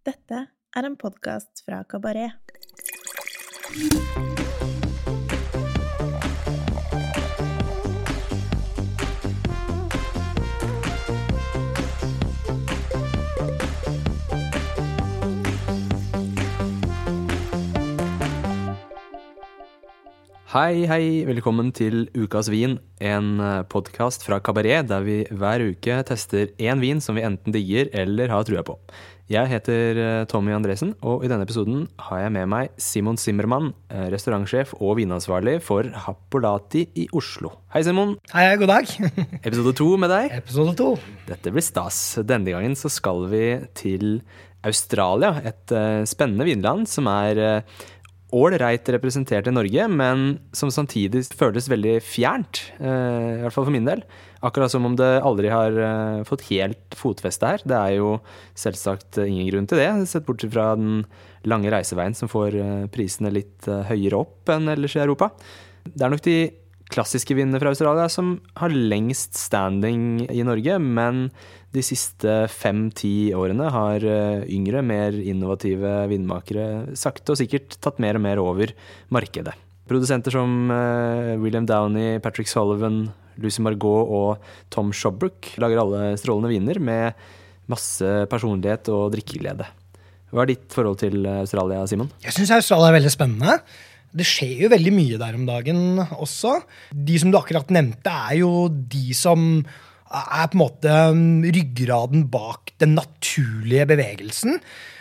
Dette er en podkast fra Kabaret. Hei, hei, velkommen til Ukas vin, en podkast fra Kabaret der vi hver uke tester én vin som vi enten digger eller har trua på. Jeg heter eh, Tommy Andresen, og i denne episoden har jeg med meg Simon Simmermann, eh, restaurantsjef og vinansvarlig for Happolati i Oslo. Hei, Simon. Hei, god dag. Episode to med deg. Episode to. Dette blir stas. Denne gangen så skal vi til Australia, et eh, spennende vinland som er ålreit representert i Norge, men som samtidig føles veldig fjernt. I hvert fall for min del. Akkurat som om det aldri har uh, fått helt fotfeste her. Det er jo selvsagt uh, ingen grunn til det, sett bort fra den lange reiseveien som får prisene litt høyere opp enn ellers i Europa. Det er nok de klassiske vinene fra Australia som har lengst standing i Norge, men de siste fem-ti årene har yngre, mer innovative vindmakere sakte og sikkert tatt mer og mer over markedet. Produsenter som William Downey, Patrick Sullivan, Lucy Margot og Tom Shobrook lager alle strålende viner med masse personlighet og drikkeglede. Hva er ditt forhold til Australia, Simon? Jeg syns Australia er veldig spennende. Det skjer jo veldig mye der om dagen også. De som du akkurat nevnte, er jo de som er på en måte ryggraden bak den naturlige bevegelsen.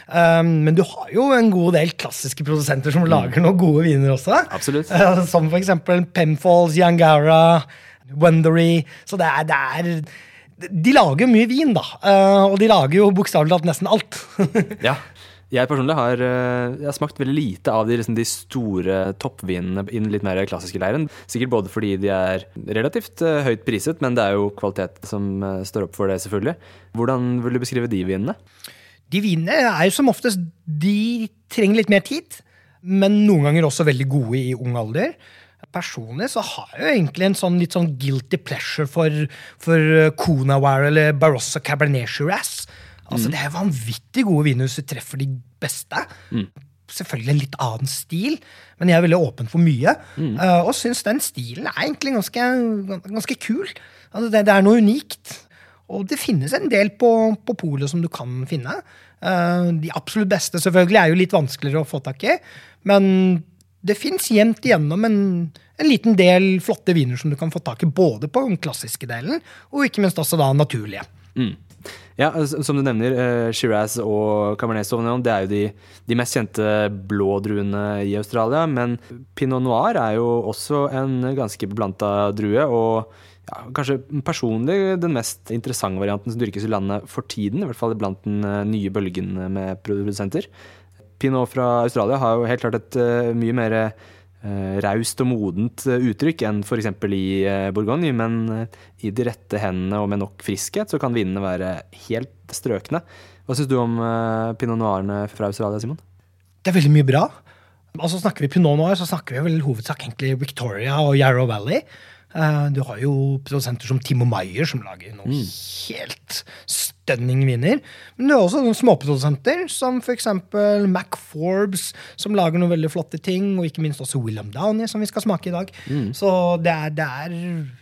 Um, men du har jo en god del klassiske produsenter som lager noen gode viner også. Absolutt. Uh, som for eksempel Penfolds, Yangara, Wendery. Så det er, det er De lager mye vin, da. Uh, og de lager jo bokstavelig talt nesten alt. ja. Jeg personlig har, eh, jeg har, smakt veldig lite av de, liksom, de store toppvinene i den litt mer klassiske leiren. Sikkert både fordi de er relativt uh, høyt priset, men det er jo kvalitet som uh, står opp for det, selvfølgelig. Hvordan vil du beskrive de vinene? De vinene er jo som oftest De trenger litt mer tid, men noen ganger også veldig gode i ung alder. Personlig så har jeg jo egentlig en sånn litt sånn guilty pleasure for, for Kunaware eller Barossa Cabernet Shiraz. Altså, mm. Det er vanvittig gode viner hvis du treffer de beste. Mm. Selvfølgelig en litt annen stil, men jeg er veldig åpen for mye. Mm. Uh, og syns den stilen er egentlig ganske, ganske kul. Altså, det, det, er noe unikt. Og det finnes en del på, på polet som du kan finne. Uh, de absolutt beste selvfølgelig er jo litt vanskeligere å få tak i, men det fins jevnt igjennom en, en, liten del flotte viner som du kan få tak i, både på den klassiske delen og ikke minst også da naturlige. Mm. Ja, Som du nevner, uh, Shiraz og Cabernet Sauvignon det er jo de, de mest kjente blådruene i Australia. Men pinot noir er jo også en ganske beblanta drue. og ja, kanskje personlig den mest interessante varianten som dyrkes i landet for tiden. I hvert fall blant den uh, nye bølgen med produsenter. Pinot fra Australia har jo helt klart et uh, mye mer raust og modent uttrykk enn f.eks. i uh, Bourgogne, men i de rette hendene og med nok friskhet så kan vinene være helt strøkne. Hva syns du om pinot noirene fra Australia, Simon? Det er veldig mye bra. Altså Snakker vi pinot noir, så snakker vi vel hovedsak egentlig Victoria og Yarrow Valley. Du har jo produsenter som Timo Maier, som lager noe mm. helt stunning viner. Men du har også noen småprodusenter, som f.eks. Mac Forbes, som lager noen veldig flotte ting, og ikke minst også William Downey, som vi skal smake i dag. Mm. Så det er, det, er,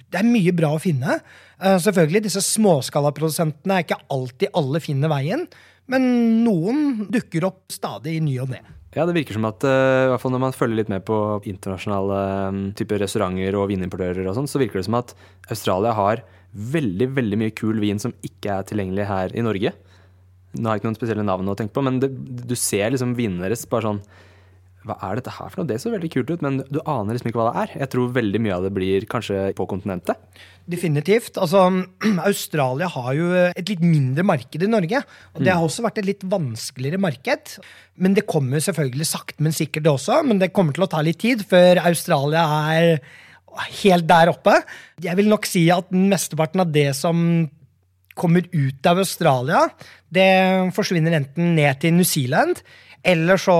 det er, mye bra å finne. Uh, selvfølgelig, disse småskalaprodusentene er ikke alltid alle finner veien, men noen dukker opp stadig i ny og ne. Ja, det virker som at uh, hvert fall når man følger litt med på internasjonale um, typer restauranter og vinimportører, og sånn, så virker det som at Australia har veldig veldig mye kul vin som ikke er tilgjengelig her i Norge. Nå har jeg ikke noen spesielle navn å tenke på, men det, du ser liksom vinene deres bare sånn Hva er dette her for noe? Det så veldig kult ut, men du aner liksom ikke hva det er. Jeg tror veldig mye av det blir kanskje på kontinentet. Definitivt. Altså, Australia har jo et litt mindre marked i Norge. Og det har også vært et litt vanskeligere marked. Men det kommer selvfølgelig sakte, men sikkert, det også. Men det kommer til å ta litt tid før Australia er helt der oppe. Jeg vil nok si at mesteparten av det som kommer ut av Australia, det forsvinner enten ned til New Zealand, eller så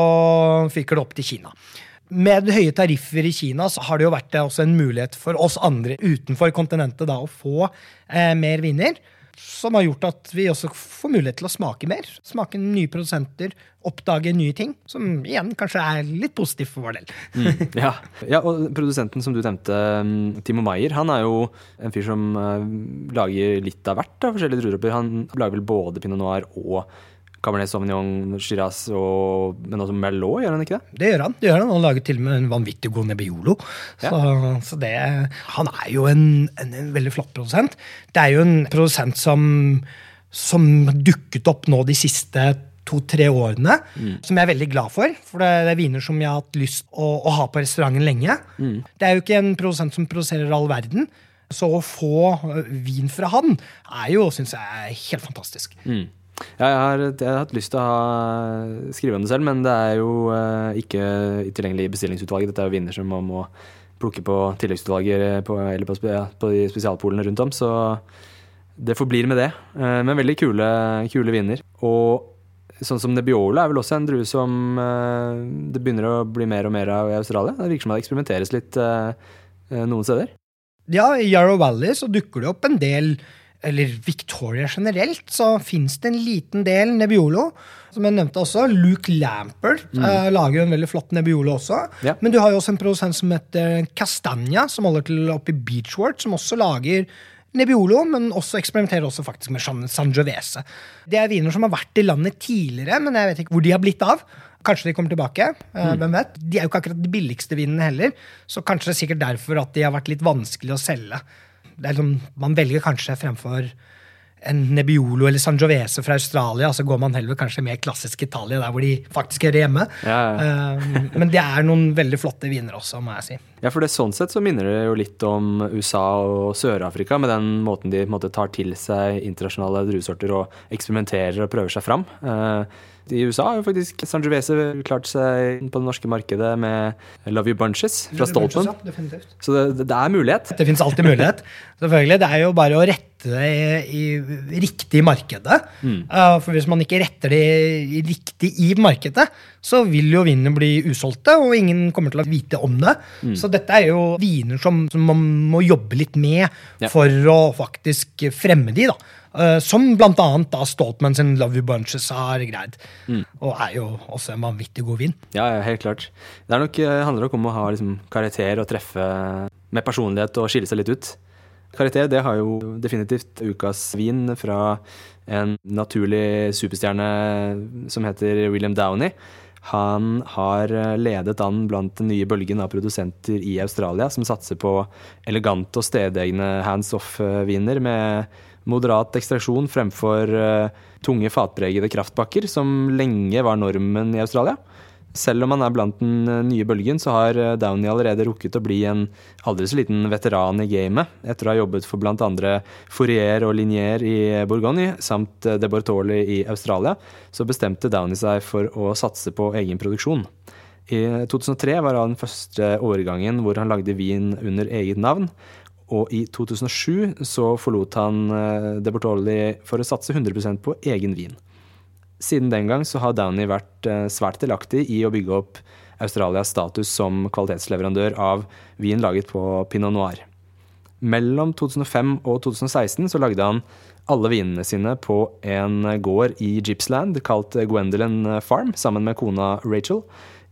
fyker det opp til Kina. Med høye tariffer i Kina så har det jo vært en mulighet for oss andre utenfor kontinentet da, å få eh, mer viner. Som har gjort at vi også får mulighet til å smake mer. Smake nye produsenter, oppdage nye ting. Som igjen kanskje er litt positivt for vår del. Mm, ja. ja. og produsenten som du nevnte, mm, Timo Maier, han er jo en fyr som uh, lager litt av hvert av forskjellige drueopper. Han lager vel både pinot noir og Cabernet Sauvignon, Shiraz og men også Merlot, gjør han ikke det? Det gjør han. det gjør Han Han lager til og med en vanvittig god Nebbiolo. Ja. Så, så, det Han er jo en, en, en, veldig flott produsent. Det er jo en produsent som, som dukket opp nå de siste to-tre årene, mm. som jeg er veldig glad for. For det, er viner som jeg har hatt lyst å, å ha på restauranten lenge. Mm. Det er jo ikke en produsent som produserer all verden. Så å få vin fra han er jo, syns jeg, helt fantastisk. Mm. Ja, jeg, har, jeg, har, hatt lyst til å ha, skrive om det selv, men det er jo uh, ikke tilgjengelig i bestillingsutvalget. Dette er jo vinner som man må plukke på tilleggsutvalget på, eller på, på, de spesialpolene rundt om. Så det forblir med det. Men veldig kule, kule viner. Og sånn som Nebiola er vel også en drue som det begynner å bli mer og mer av i Australia. Det virker som det eksperimenteres litt noen steder. Ja, i Yarrow Valley så dukker det opp en del eller Victoria generelt, så fins det en liten del Nebbiolo. Som jeg nevnte også, Luke Lampert mm. eh, lager en veldig flott Nebbiolo også. Ja. Men du har jo også en produsent som heter Castagna, som holder til oppe i Beachwort, som også lager Nebbiolo, men også eksperimenterer også faktisk med Sangiovese. Det er viner som har vært i landet tidligere, men jeg vet ikke hvor de har blitt av. Kanskje de kommer tilbake. Uh, mm. Hvem vet? De er jo ikke akkurat de billigste vinene heller, så kanskje det er sikkert derfor at de har vært litt vanskelig å selge liksom, Man velger kanskje fremfor en Nebbiolo eller Sangiovese fra Australia, så går man heller kanskje mer klassisk Italia, der hvor de faktisk hører hjemme. Ja, ja. uh, men det er noen veldig flotte viner også, må jeg si. Ja, for det sånn sett så minner det jo litt om USA og Sør-Afrika, med den måten de måte, tar til seg internasjonale druesorter og eksperimenterer og prøver seg fram. Uh, i USA har jo faktisk Sangiovese klart seg på det norske markedet med Love You Bunches fra Stolpen. Så det, det, er mulighet. Det fins alltid mulighet. Selvfølgelig. Det er jo bare å rette det i, i riktig markedet. Mm. For hvis man ikke retter det riktig i markedet, så vil jo vinene bli usolgte, og ingen kommer til å vite om det. Mm. Så dette er jo viner som, som, man må jobbe litt med ja. for å faktisk fremme de. da. Uh, som blant annet da Stoltman sin Love You Bunches har greid. Mm. Og er jo også en vanvittig god vin. Ja, helt klart. Det nok, eh, handler nok om å ha liksom, karakter og treffe med personlighet og skille seg litt ut. Karakter det har jo definitivt ukas vin fra en naturlig superstjerne som heter William Downey. Han har eh, ledet an blant den nye bølgen av produsenter i Australia som satser på elegante og stedegne hands off-viner med moderat ekstraksjon fremfor uh, tunge fatpregede kraftpakker, som lenge var normen i Australia. Selv om han er blant den uh, nye bølgen, så har uh, Downey allerede rukket å bli en aldri så liten veteran i gamet, etter å ha jobbet for bl.a. Fourier og Linier i Bourgogne, samt De Bortoli i Australia, så bestemte Downey seg for å satse på egen produksjon. I 2003 var han den første årgangen hvor han lagde vin under eget navn, og i 2007 så forlot han eh, De Bortoli for å satse 100% på egen vin. Siden den gang så har Downey vært eh, svært delaktig i å bygge opp Australias status som kvalitetsleverandør av vin laget på pinot noir. Mellom 2005 og 2016 så lagde han alle vinene sine på en gård i Gippsland kalt Gwendolyn Farm, sammen med kona Rachel.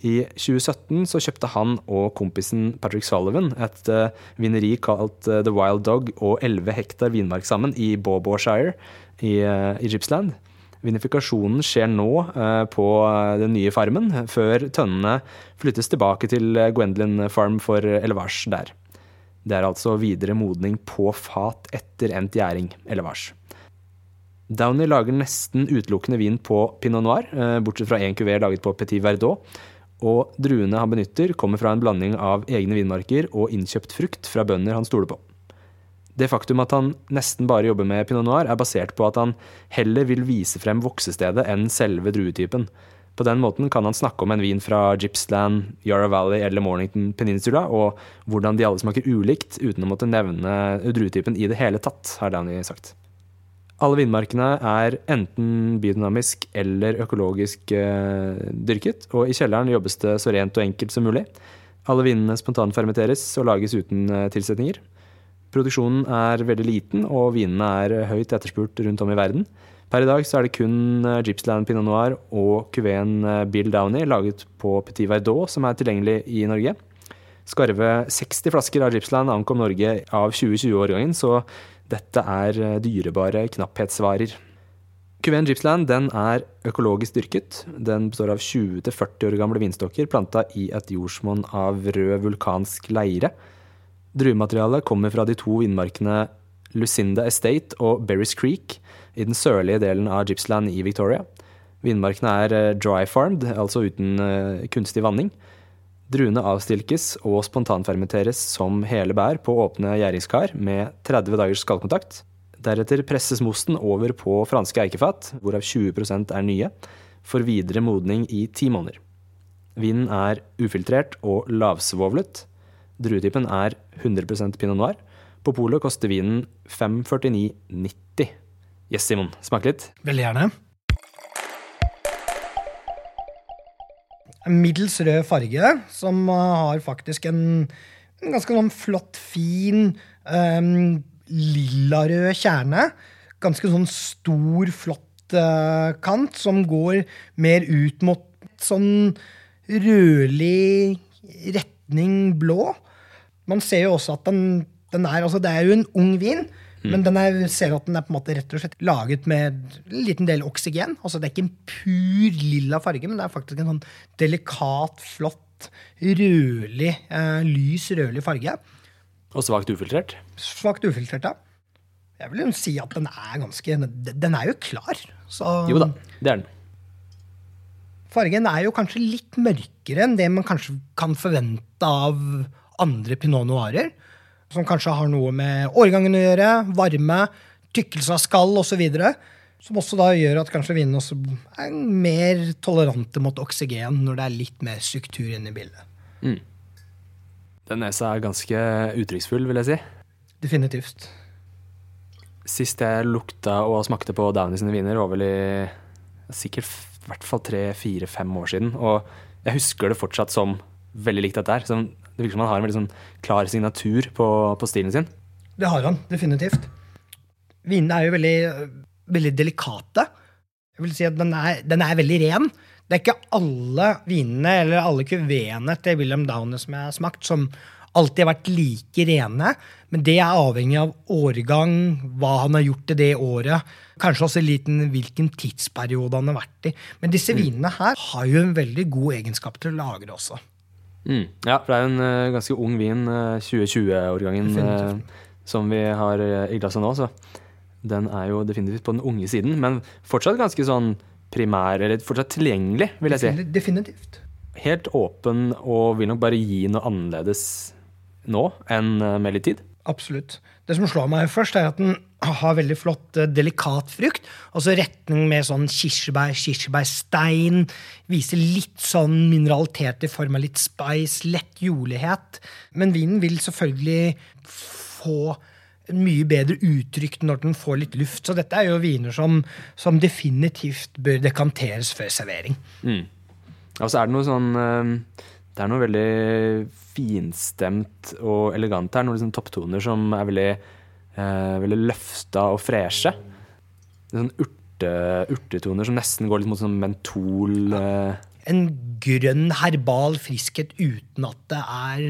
I 2017 så kjøpte han og kompisen Patrick Sullivan et uh, vineri kalt uh, The Wild Dog og 11 hektar vinmark sammen i Bawbawshire i, i Gippsland. Vinifikasjonen skjer nå på den nye farmen, før tønnene flyttes tilbake til Gwendolyn Farm for elevasj der. Det er altså videre modning på fat etter endt gjæring, elevasj. Downey lager nesten utelukkende vin på pinot noir, bortsett fra én kuvé laget på Petit Verdot, og druene han benytter, kommer fra en blanding av egne vinmarker og innkjøpt frukt fra bønder han stoler på. Det faktum at han nesten bare jobber med pinot noir, er basert på at han heller vil vise frem voksestedet enn selve druetypen. På den måten kan han snakke om en vin fra Gippsland, Yarra Valley eller Mornington Peninsula, og hvordan de alle smaker ulikt, uten å måtte nevne druetypen i det hele tatt, har Danny sagt. Alle vindmarkene er enten biodynamisk eller økologisk eh, dyrket, og i kjelleren jobbes det så rent og enkelt som mulig. Alle vinene spontanfermenteres og lages uten eh, tilsetninger. Produksjonen er veldig liten, og vinene er høyt etterspurt rundt om i verden. Per i dag så er det kun eh, Gippsland Pinot Noir og kuveen eh, Bill Downey laget på Petit Verdot som er tilgjengelig i Norge. Skarve 60 flasker av Gippsland ankom Norge av 2020-årgangen, så dette er eh, dyrebare knapphetsvarer. Kuveen Gippsland er økologisk dyrket. Den består av 20-40 år gamle vinstokker planta i et jordsmonn av rød vulkansk leire. Druematerialet kommer fra de to vindmarkene Lucinda Estate og Berries Creek i den sørlige delen av Gippsland i Victoria. Vindmarkene er eh, dry farmed, altså uten uh, kunstig vanning. Druene avstilkes og spontanfermenteres som hele bær på åpne gjæringskar med 30 dagers skallkontakt. Deretter presses mosten over på franske eikefat, hvorav 20% er nye, for videre modning i ti måneder. Vinen er ufiltrert og lavsvovlet. Druetypen er 100% pinot noir. På polet koster vinen 549,90. Yes, Simon. Smak litt. Veldig gjerne. Middels rød farge, som har faktisk en, en ganske sånn flott, fin um, lillarød kjerne. Ganske sånn stor, flott uh, kant, som går mer ut mot sånn rødlig retning blå. Man ser jo også at den, den er altså Det er jo en ung vin. Men den er, ser at den er på en måte rett og slett laget med en liten del oksygen. Altså Det er ikke en pur lilla farge, men det er faktisk en sånn delikat, flott, rødlig, eh, lys rødlig farge. Og svakt ufiltrert. Svakt ufiltrert, ja. Jeg vil jo si at den er ganske Den er jo klar. Så Jo da, det er den. fargen er jo kanskje litt mørkere enn det man kanskje kan forvente av andre pinot noirer. Som kanskje har noe med årgangen å gjøre, varme, tykkelse av skall osv. Som også da gjør at kanskje vinene også er mer tolerante mot oksygen når det er litt mer struktur inne i bildet. Den nesa er ganske uttrykksfull, vil jeg si. Definitivt. Sist jeg lukta og smakte på Downey sine viner, var vel i sikkert i hvert fall tre, fire, fem år siden. Og jeg husker det fortsatt som veldig likt dette her. Sånn, det virker som han har en veldig sånn klar signatur på, på stilen sin. Det har han definitivt. Vinene er jo veldig, veldig delikate. Jeg vil si at den er, den er veldig ren. Det er ikke alle vinene eller alle kuveene til William Downey som jeg har smakt, som alltid har vært like rene. Men det er avhengig av årgang, hva han har gjort i det året. Kanskje også liten hvilken tidsperiode han har vært i. Men disse vinene her har jo en veldig god egenskap til å lagre også. Mm. Ja, for det er jo en eh, ganske ung vin, eh, 2020-årgangen, Definitivt. som vi har eh, i glasset nå. Så den er jo definitivt på den unge siden, men fortsatt ganske sånn primær, eller fortsatt tilgjengelig, vil jeg si. Definitivt. Helt åpen og vil nok bare gi noe annerledes nå enn eh, med litt tid. Absolutt. Det som slår meg først, er at den har veldig flott, eh, delikat frukt. Altså retning med sånn kirsebær, kirsebærstein. Viser litt sånn mineralitet i form av litt spice, lett jordlighet. Men vinen vil selvfølgelig få mye bedre uttrykk når den får litt luft. Så dette er jo viner som, som definitivt bør dekanteres før servering. Og så er det noe sånn eh, Det er noe veldig finstemt og elegant her. Noen liksom topptoner som er veldig, eh, veldig løfta og freshe. Sånn urte, urtetoner som nesten går litt mot sånn mentol eh, En grønn, herbal friskhet uten at det er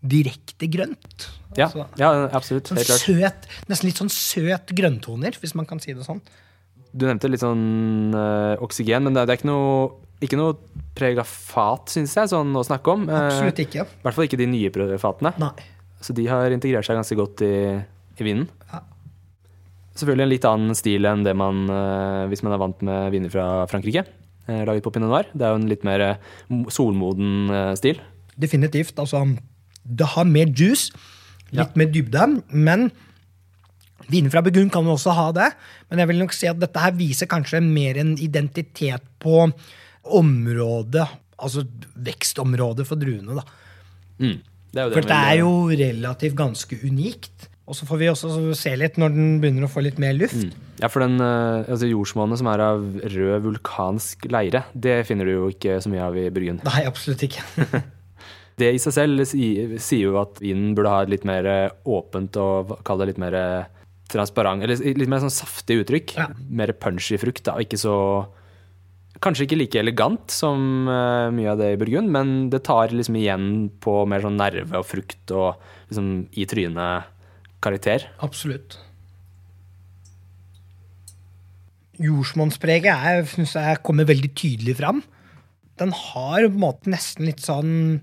direkte grønt. ja, Altså, ja, absolutt. sånn søt, nesten litt sånn søt grønntoner, hvis man kan si det sånn. Du nevnte litt sånn ø, oksygen, men det, det er ikke noe, ikke noe preg av fat, syns jeg, sånn å snakke om. Eh, Absolutt ikke. I hvert fall ikke de nye fatene. Nei. Så de har integrert seg ganske godt i, i vinen. Ja. Selvfølgelig en litt annen stil enn det man eh, hvis man er vant med viner fra Frankrike. eh, laget på pinot noir. Det er jo en litt mer eh, solmoden stil. Definitivt. Altså, det har mer juice, litt Ja. mer dybde, men viner fra Burgund kan også ha det. Men jeg vil nok si at dette her viser kanskje mer en identitet på området, altså vekstområdet for druene, da. Mm. Det For det er jo relativt ganske unikt. Og så får vi også se litt når den begynner å få litt mer luft. Mm. Ja, for den eh, altså jordsmonnet som er av rød vulkansk leire, det finner du jo ikke så mye av i Bryggen. Nei, absolutt ikke. Det i seg selv sier, sier jo at vinen burde ha et litt mer eh, åpent og kall det litt mer eh, transparent, eller litt mer sånn saftig uttrykk. Ja. Mer punchy frukt, da, og ikke så Kanskje ikke like elegant som mye av det i Burgund, men det tar liksom igjen på mer sånn nerve og frukt og liksom i trynet-karakter. Absolutt. Jordsmonnspreget syns jeg kommer veldig tydelig fram. Den har på en måte nesten litt sånn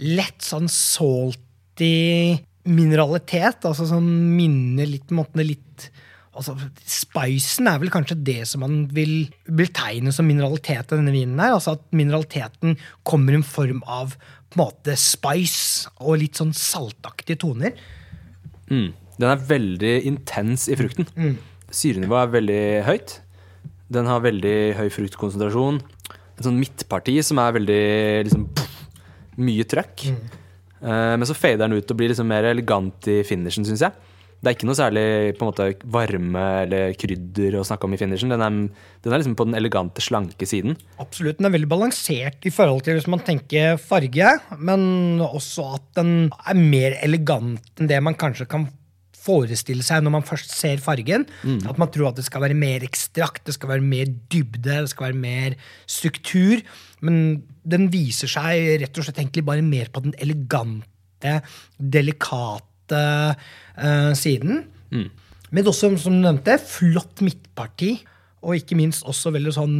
lett sånn salty mineralitet. Altså sånn minner litt på en måte litt altså Spicen er vel kanskje det som man vil betegne som mineralitet i denne vinen. her, altså At mineraliteten kommer i en form av på en måte spice og litt sånn saltaktige toner. Mm. Den er veldig intens i frukten. Syrenivået er veldig høyt. Den har veldig høy fruktkonsentrasjon. Et sånn midtparti som er veldig liksom, pff, mye trøkk. Eh, men så fader den ut og blir liksom mer elegant i finishen, syns jeg. Det er ikke noe særlig måte, varme eller krydder å snakke om i finishen. Den er, den er liksom på den elegante, slanke siden. Absolutt. Den er veldig balansert i forhold til hvis man tenker farge, men også at den er mer elegant enn det man kanskje kan forestille seg når man først ser fargen. At man tror at det skal være mer ekstrakt, det skal være mer dybde, det skal være mer struktur. Men den viser seg rett og slett egentlig bare mer på den elegante, delikate eh, siden. Men også, som du nevnte, flott midtparti. Og ikke minst også veldig sånn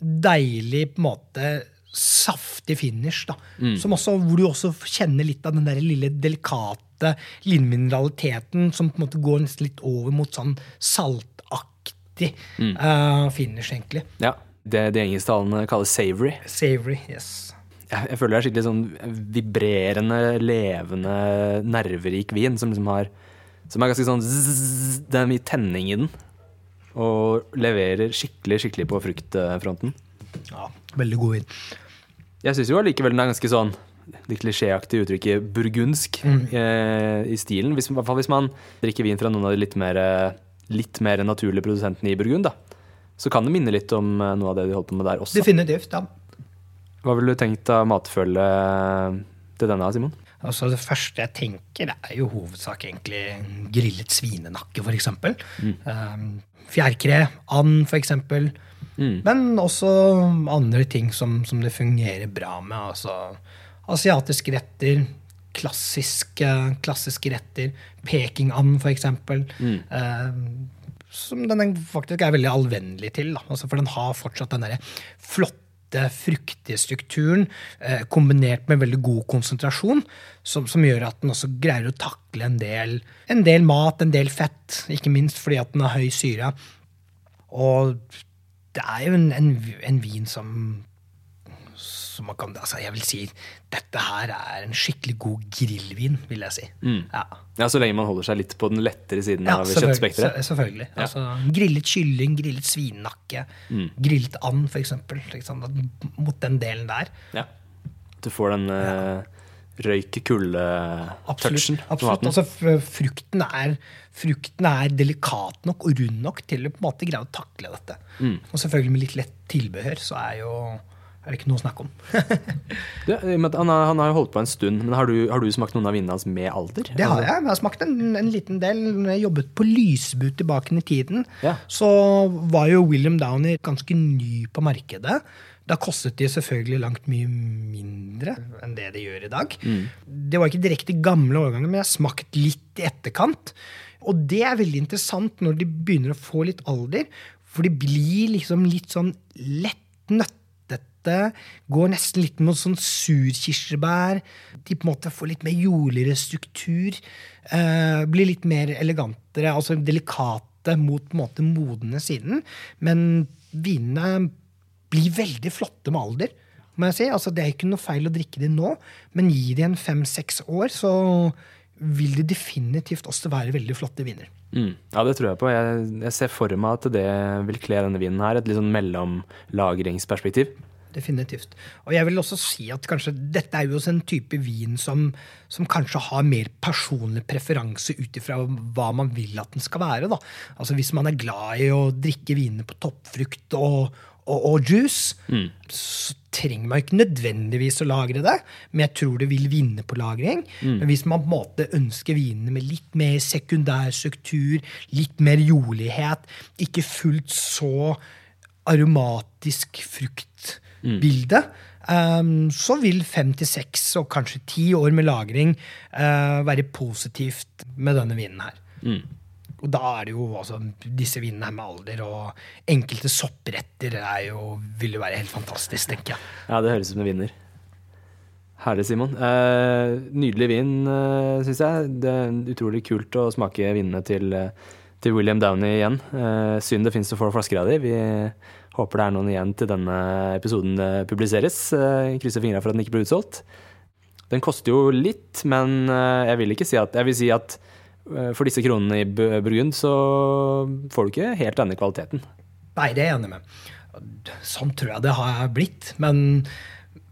deilig, på en måte, saftig finish. da. Som også, hvor du også kjenner litt av den der lille delikate linmineraliteten som på en måte går nesten litt over mot sånn saltaktig eh, finish, egentlig. Ja, Det de engelsktalende kaller savory. Savory, yes. Jeg, føler det er skikkelig sånn vibrerende, levende, nerverik vin som liksom har Som er ganske sånn zzz, Det er mye tenning i den. Og leverer skikkelig, skikkelig på fruktfronten. Ja, veldig god vin. Jeg syns jo allikevel den er ganske sånn det klisjéaktige uttrykket burgundsk eh, i stilen. Hvis, I hvert fall hvis man drikker vin fra noen av de litt mer, litt mer naturlige produsentene i Burgund, da. Så kan det minne litt om eh, noe av det de holdt på med der også. Definitivt. ja. Hva ville du tenkt av matfølge til denne, Simon? Altså Det første jeg tenker, er jo hovedsak egentlig grillet svinenakke, f.eks. eksempel. Um, fjærkre, and, f.eks. Men også andre ting som, som det fungerer bra med. altså Asiatiske retter, klassiske, klassiske retter. Pekingand, f.eks. Um, som den faktisk er veldig allvennlig til. Altså, for den har fortsatt den derre flotte, fruktige strukturen eh, kombinert med veldig god konsentrasjon, som, som gjør at den også greier å takle en del, en del mat, en del fett, ikke minst fordi at den har høy syre. Og det er jo en, en, en vin som som man kan, altså jeg vil si Dette her er en skikkelig god grillvin, vil jeg si. Ja. Ja, Så lenge man holder seg litt på den lettere siden Ja, av kjøttspekteret. Selvfølgelig. selvfølgelig. Altså, grillet kylling, grillet svinnakke, Mm. grillet and, sant? At- Mot den delen der. Ja. Du får den uh, røyk-kulde-touchen på Absolutt. maten. Altså, frukten, er, frukten er delikat nok og rund nok til å på en måte greie å takle dette. Mm. Og selvfølgelig med litt lett tilbehør, så er jo er det ikke noe å snakke om. Du, han, har, jo holdt på en stund, men har du, har du smakt noen av vinene hans med alder? Det har jeg. Jeg har smakt en, en liten del. Når jeg jobbet på Lysbu tilbake i tiden, Ja. så var jo William Downey ganske ny på markedet. Da kostet de selvfølgelig langt mye mindre enn det de gjør i dag. Det var ikke direkte gamle årganger, men jeg har smakt litt i etterkant. Og det er veldig interessant når de begynner å få litt alder, for de blir liksom litt sånn lett nøttete. Går nesten litt mot sånn surkirsebær. De på en måte får litt mer jordligere struktur. Eh, blir litt mer elegantere, altså delikate mot på en måte modne siden. Men vinene blir veldig flotte med alder. må jeg si. Altså, det er ikke noe feil å drikke de nå, men gi de en fem-seks år, så vil det definitivt også være veldig flotte viner. Mm. Ja, det tror jeg på. Jeg, jeg ser for meg at det vil kle denne vinen her. Et litt sånn mellomlagringsperspektiv. Definitivt. Og jeg vil også si at kanskje dette er jo også en type vin som, som kanskje har mer personlig preferanse ut ifra hva man vil at den skal være. Da. Altså Hvis man er glad i å drikke viner på toppfrukt og, og, og juice, så trenger man ikke nødvendigvis å lagre det, men jeg tror det vil vinne på lagring. Men hvis man på en måte ønsker vinene med litt mer sekundær struktur, litt mer jordlighet, ikke fullt så aromatisk fruktbilde, um, så vil fem til seks og kanskje ti år med lagring uh, være positivt med denne vinen her. Og da er det jo altså, disse vinene her med alder og enkelte soppretter er jo, vil jo være helt fantastisk, tenker jeg. Ja, det høres ut som en vinner. Herlig, Simon. Uh, nydelig vin, uh, syns jeg. Det er utrolig kult å smake vinene til, eh, til William Downey igjen. Uh, synd det finnes så få flasker av de. Vi håper det er noen igjen til denne episoden publiseres. Eh, krysser fingra for at den ikke blir utsolgt. Den koster jo litt, men eh, jeg vil ikke si at Jeg vil si at eh, for disse kronene i Burgund så får du ikke helt denne kvaliteten. Nei, det er jeg enig med. Sånn tror jeg det har blitt. Men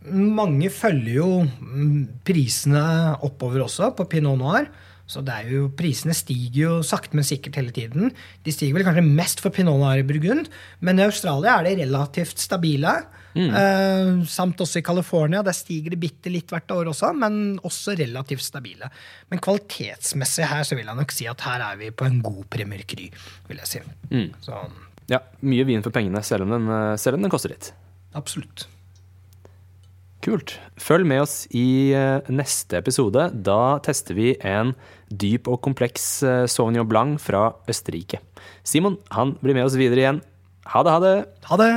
mange følger jo mm, prisene oppover også på Pinot Noir. Så det er jo, prisene stiger jo sakte, men sikkert hele tiden. De stiger vel kanskje mest for Pinot Noir i Burgund, men i Australia er de relativt stabile. Eh, samt også i California. Der stiger det bitte litt hvert år også, men også relativt stabile. Men kvalitetsmessig her så vil jeg nok si at her er vi på en god Premier Cry, vil jeg si. Så Ja, mye vin for pengene, selv om den, selv om den koster litt. absolutt. Kult. Følg med oss i eh, neste episode. Da tester vi en dyp og kompleks eh, Sauvignon Blanc fra Østerrike. Simon han blir med oss videre igjen. Ha det, ha det! Ha det!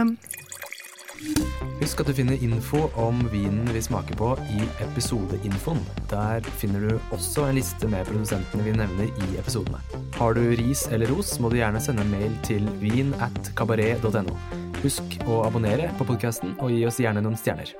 Husk at du finner info om vinen vi smaker på i episodeinfoen. Der finner du også en liste med produsentene vi nevner i episodene. Har du ris eller ros, må du gjerne sende en mail til vin at kabaret.no. Husk å abonnere på podkasten, og gi oss gjerne noen stjerner.